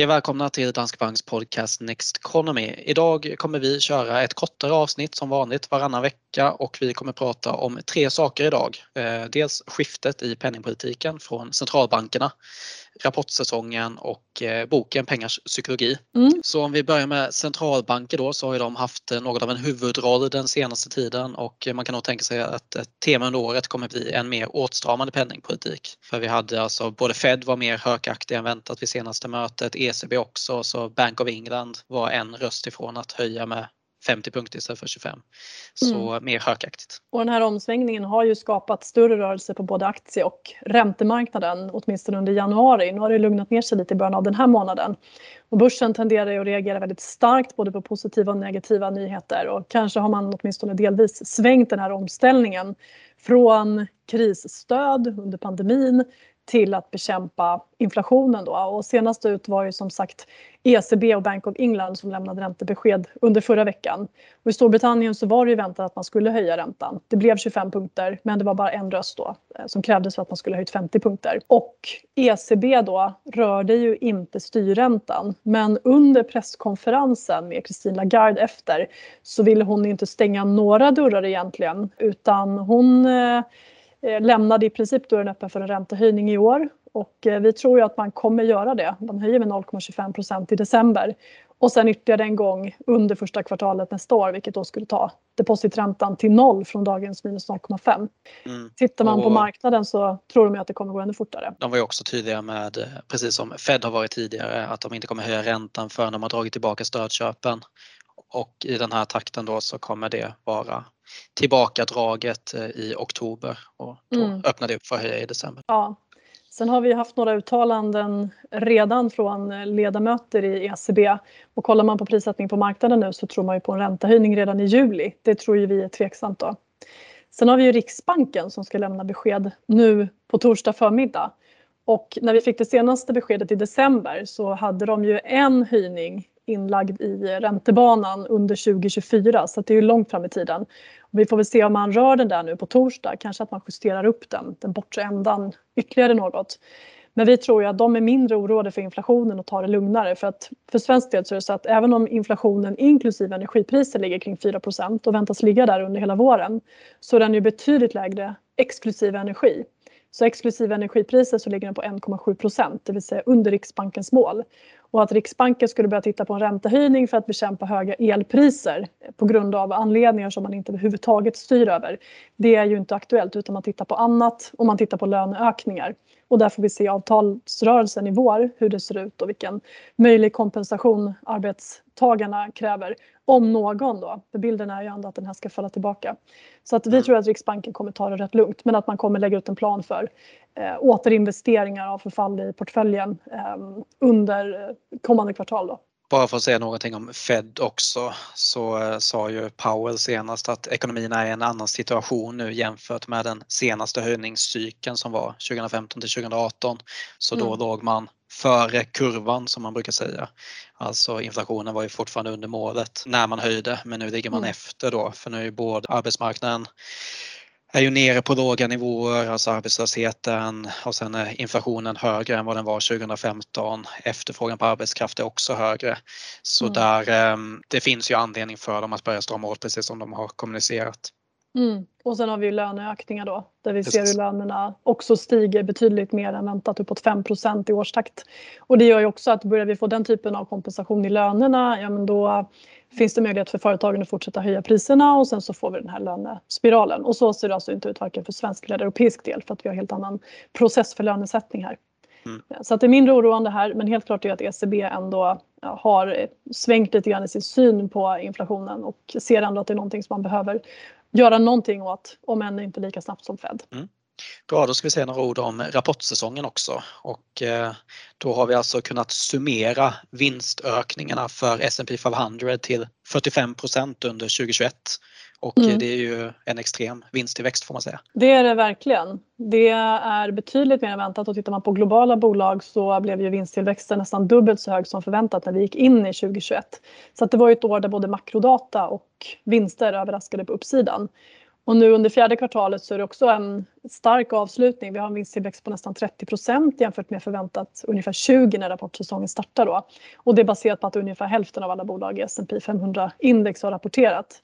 Hej och välkomna till Danske Banks podcast Next Economy. Idag kommer vi köra ett kortare avsnitt som vanligt varannan vecka och vi kommer prata om tre saker idag. Eh, dels skiftet i penningpolitiken från centralbankerna, rapportsäsongen och eh, boken Pengars psykologi. Mm. Så om vi börjar med centralbanker då så har de haft något av en huvudroll den senaste tiden och man kan nog tänka sig att ett tema under året kommer bli en mer åtstramande penningpolitik. För vi hade alltså både Fed var mer hökaktig än väntat vid senaste mötet, ECB också, så Bank of England var en röst ifrån att höja med 50 punkter istället för 25. Så mm. mer hökaktigt. Och den här omsvängningen har ju skapat större rörelse på både aktie och räntemarknaden åtminstone under januari. Nu har det lugnat ner sig lite i början av den här månaden. Och börsen tenderar ju att reagera väldigt starkt både på positiva och negativa nyheter och kanske har man åtminstone delvis svängt den här omställningen från krisstöd under pandemin till att bekämpa inflationen. Då. Och senast ut var ju som sagt ECB och Bank of England som lämnade räntebesked under förra veckan. Och I Storbritannien så var det ju väntat att man skulle höja räntan. Det blev 25 punkter men det var bara en röst då eh, som krävdes för att man skulle höjt 50 punkter. Och ECB då rörde ju inte styrräntan men under presskonferensen med Christine Lagarde efter så ville hon inte stänga några dörrar egentligen utan hon Eh, lämnade i princip dörren öppen för en räntehöjning i år och eh, vi tror ju att man kommer göra det. Man höjer med 0,25 procent i december och sen ytterligare en gång under första kvartalet nästa år vilket då skulle ta depositräntan till noll från dagens minus 0,5. Mm. Tittar man och, på marknaden så tror de att det kommer gå ännu fortare. De var ju också tydliga med, eh, precis som Fed har varit tidigare, att de inte kommer höja räntan förrän de har dragit tillbaka stödköpen. Och i den här takten då så kommer det vara tillbakadraget eh, i oktober och då mm. öppnar det upp för att höja i december. Ja. Sen har vi haft några uttalanden redan från ledamöter i ECB och kollar man på prissättning på marknaden nu så tror man ju på en räntehöjning redan i juli. Det tror ju vi är tveksamt då. Sen har vi ju Riksbanken som ska lämna besked nu på torsdag förmiddag. Och när vi fick det senaste beskedet i december så hade de ju en höjning inlagd i räntebanan under 2024 så det är ju långt fram i tiden. Vi får väl se om man rör den där nu på torsdag, kanske att man justerar upp den, den bortre ändan ytterligare något. Men vi tror ju att de är mindre oroade för inflationen och tar det lugnare för att för svensk del så är det så att även om inflationen inklusive energipriser ligger kring 4% och väntas ligga där under hela våren så är den ju betydligt lägre exklusive energi. Så exklusive energipriser så ligger den på 1,7 procent, det vill säga under Riksbankens mål. Och att Riksbanken skulle börja titta på en räntehöjning för att bekämpa höga elpriser på grund av anledningar som man inte överhuvudtaget styr över. Det är ju inte aktuellt utan man tittar på annat och man tittar på löneökningar. Och där får vi se avtalsrörelsen i vår, hur det ser ut och vilken möjlig kompensation arbetstagarna kräver. Om någon då, för bilden är ju ändå att den här ska falla tillbaka. Så att vi mm. tror att Riksbanken kommer ta det rätt lugnt men att man kommer lägga ut en plan för eh, återinvesteringar av förfall i portföljen eh, under kommande kvartal. Då. Bara för att säga någonting om Fed också så eh, sa ju Powell senast att ekonomin är i en annan situation nu jämfört med den senaste höjningscykeln som var 2015 till 2018. Så då mm. låg man före kurvan som man brukar säga. Alltså inflationen var ju fortfarande under målet när man höjde men nu ligger man mm. efter då för nu är både arbetsmarknaden är ju nere på låga nivåer, alltså arbetslösheten och sen är inflationen högre än vad den var 2015. Efterfrågan på arbetskraft är också högre. Så mm. där, ehm, det finns ju anledning för dem att börja strama åt precis som de har kommunicerat. Mm. Och sen har vi ju löneökningar då där vi Precis. ser hur lönerna också stiger betydligt mer än väntat, uppåt 5% i årstakt. Och det gör ju också att börjar vi få den typen av kompensation i lönerna, ja men då finns det möjlighet för företagen att fortsätta höja priserna och sen så får vi den här lönespiralen. Och så ser det alltså inte ut varken för svensk eller europeisk del för att vi har helt annan process för lönesättning här. Mm. Så att det är mindre oroande här men helt klart är att ECB ändå har svängt lite grann i sin syn på inflationen och ser ändå att det är någonting som man behöver göra någonting åt, om än inte lika snabbt som Fed. Mm. Bra, då ska vi säga några ord om rapportsäsongen också och eh, då har vi alltså kunnat summera vinstökningarna för S&P 500 till 45% under 2021 och mm. det är ju en extrem vinsttillväxt får man säga. Det är det verkligen. Det är betydligt mer än väntat och tittar man på globala bolag så blev ju vinsttillväxten nästan dubbelt så hög som förväntat när vi gick in i 2021. Så det var ett år där både makrodata och vinster överraskade på uppsidan. Och nu under fjärde kvartalet så är det också en stark avslutning. Vi har en vinsttillväxt på nästan 30 procent jämfört med förväntat ungefär 20 när rapportsäsongen startar då. Och det är baserat på att ungefär hälften av alla bolag i S&P 500 index har rapporterat.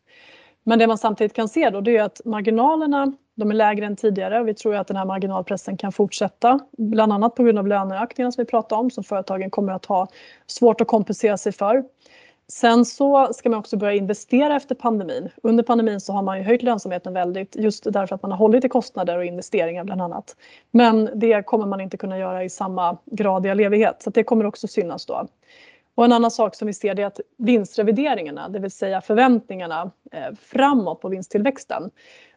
Men det man samtidigt kan se då det är att marginalerna de är lägre än tidigare och vi tror att den här marginalpressen kan fortsätta. Bland annat på grund av löneökningarna som vi pratade om som företagen kommer att ha svårt att kompensera sig för. Sen så ska man också börja investera efter pandemin. Under pandemin så har man ju höjt lönsamheten väldigt just därför att man har hållit i kostnader och investeringar bland annat. Men det kommer man inte kunna göra i samma grad i all evighet, så det kommer också synas då. Och en annan sak som vi ser är att vinstrevideringarna, det vill säga förväntningarna eh, framåt på vinsttillväxten,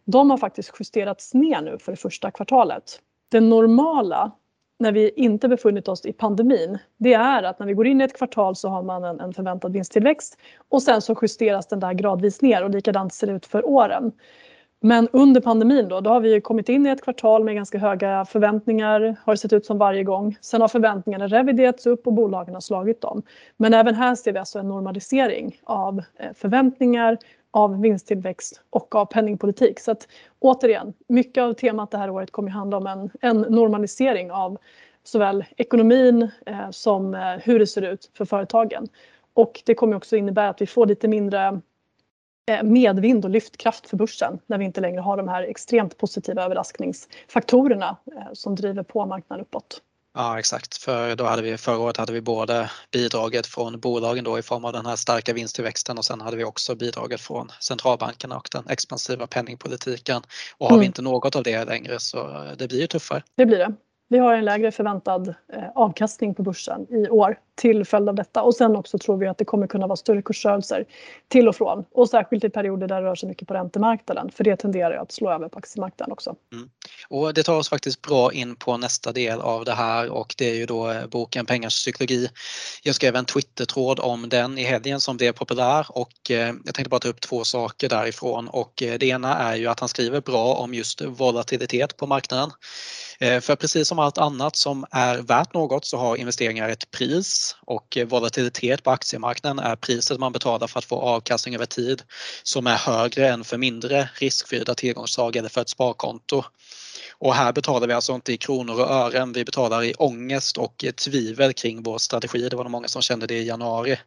de har faktiskt justerats ner nu för det första kvartalet. Det normala när vi inte befunnit oss i pandemin, det är att när vi går in i ett kvartal så har man en förväntad vinsttillväxt och sen så justeras den där gradvis ner och likadant ser det ut för åren. Men under pandemin då har vi kommit in i ett kvartal med ganska höga förväntningar, har det sett ut som varje gång. Sen har förväntningarna reviderats upp och bolagen har slagit dem. Men även här ser vi alltså en normalisering av eh, förväntningar, av vinsttillväxt och av penningpolitik. Så att återigen, mycket av temat det här året kommer handla om en normalisering av såväl ekonomin eh, som eh, hur det ser ut för företagen. Och det kommer också innebära att vi får lite mindre eh, medvind och lyftkraft för börsen när vi inte längre har de här extremt positiva överraskningsfaktorerna som driver på marknaden uppåt. Ja exakt, för då hade vi förra året hade vi både bidraget från bolagen då i form av den här starka vinsttillväxten och sen hade vi också bidraget från centralbankerna och den expansiva penningpolitiken. Och har vi inte något av det längre så det blir ju tuffare. Det blir det. Vi har en lägre förväntad avkastning på börsen i år till följd av detta. Och sen också tror vi att det kommer kunna vara större kursrörelser till och från. Och särskilt i perioder där det rör sig mycket på räntemarknaden. För det tenderar att slå över på aktiemarknaden också. Mm. Och det tar oss faktiskt bra in på nästa del av det här. Och det är ju då eh, boken Pengars psykologi. Jag skrev en Twitter-tråd om den i helgen som blev populär. Och eh, jag tänkte bara ta upp två saker därifrån. Och eh, det ena är ju att han skriver bra om just volatilitet på marknaden. För precis som allt annat som är värt något så har investeringar ett pris och eh, volatilitet på aktiemarknaden är priset man betalar för att få avkastning över tid som är högre än för mindre riskfyllda tillgångsslag eller för ett sparkonto. Och här betalar vi alltså inte i kronor och ören, vi betalar i ångest och tvivel kring vår strategi. Det var nog många som kände det i januari.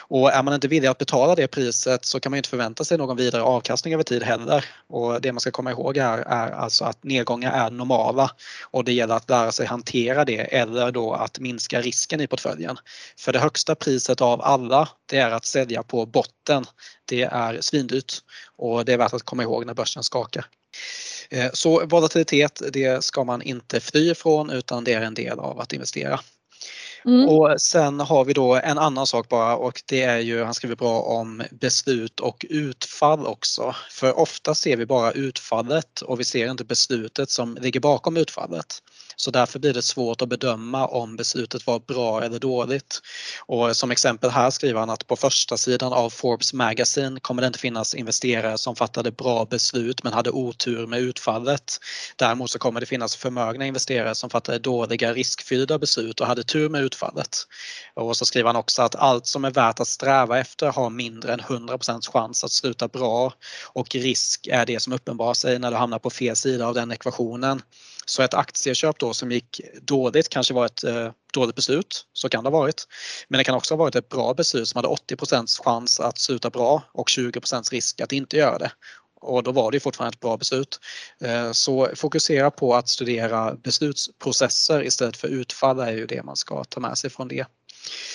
Och är man inte villig att betala det priset så kan man inte förvänta sig någon vidare avkastning över tid heller. Och det man ska komma ihåg här är alltså att nedgångar är normala och det gäller att lära sig hantera det eller då att minska risken i portföljen. För det högsta priset av alla, det är att sälja på botten. Det är svindyrt och det är värt att komma ihåg när börsen skakar. Så volatilitet, det ska man inte fly ifrån utan det är en del av att investera. Och sen har vi då en annan sak bara och det är ju, han skriver bra om beslut och utfall också. För ofta ser vi bara utfallet och vi ser inte beslutet som ligger bakom utfallet. Så därför blir det svårt att bedöma om beslutet var bra eller dåligt. Och som exempel här skriver han att på första sidan av Forbes Magazine kommer det inte finnas investerare som fattade bra beslut men hade otur med utfallet. Däremot så kommer det finnas förmögna investerare som fattade dåliga riskfyllda beslut och hade tur med utfallet. Och så skriver han också att allt som är värt att sträva efter har mindre än 100% chans att sluta bra och risk är det som uppenbarar sig när du hamnar på fel sida av den ekvationen. Så ett aktieköp då som gick dåligt kanske var ett eh, dåligt beslut, så kan det ha varit. Men det kan också ha varit ett bra beslut som hade 80% chans att sluta bra och 20% risk att inte göra det. Och då var det fortfarande ett bra beslut. Eh, så fokusera på att studera beslutsprocesser istället för utfall är ju det man ska ta med sig från det.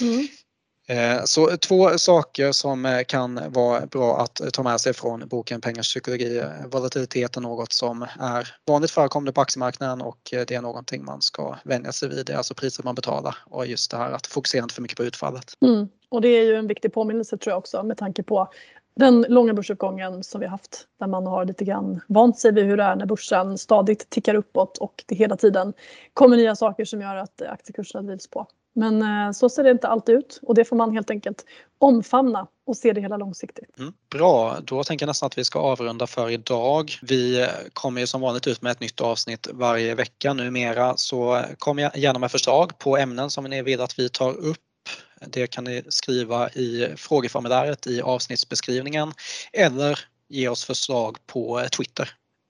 Mm. Eh, så två saker som eh, kan vara bra att eh, ta med sig från boken Pengars psykologi. Volatilitet är något som är vanligt förekommande på aktiemarknaden och det är någonting man ska vänja sig vid. Det är alltså priset man betalar och just det här att fokusera inte för mycket på utfallet. Mm. Och det är ju en viktig påminnelse tror jag också med tanke på den långa börsuppgången som vi haft där man har lite grann vant sig vid hur det är när börsen stadigt tickar uppåt och det hela tiden kommer nya saker som gör att aktiekurserna drivs på. Men eh, så ser det inte alltid ut och det får man helt enkelt omfamna och se det hela långsiktigt. Mm, bra, då tänker jag nästan att vi ska avrunda för idag. Vi eh, kommer ju som vanligt ut med ett nytt avsnitt varje vecka numera så eh, kom gärna med förslag på ämnen som ni vill att vi tar upp. Det kan ni skriva i frågeformuläret i avsnittsbeskrivningen eller ge oss förslag på Twitter.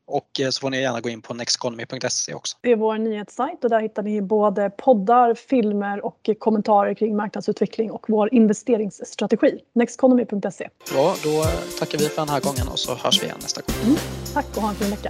Och så får ni gärna gå in på nexteconomy.se också. Det är vår nyhetssajt och där hittar ni både poddar, filmer och kommentarer kring marknadsutveckling och vår investeringsstrategi. Nexteconomy.se. Bra, då tackar vi för den här gången och så hörs vi igen nästa gång. Mm. Tack och ha en fin vecka.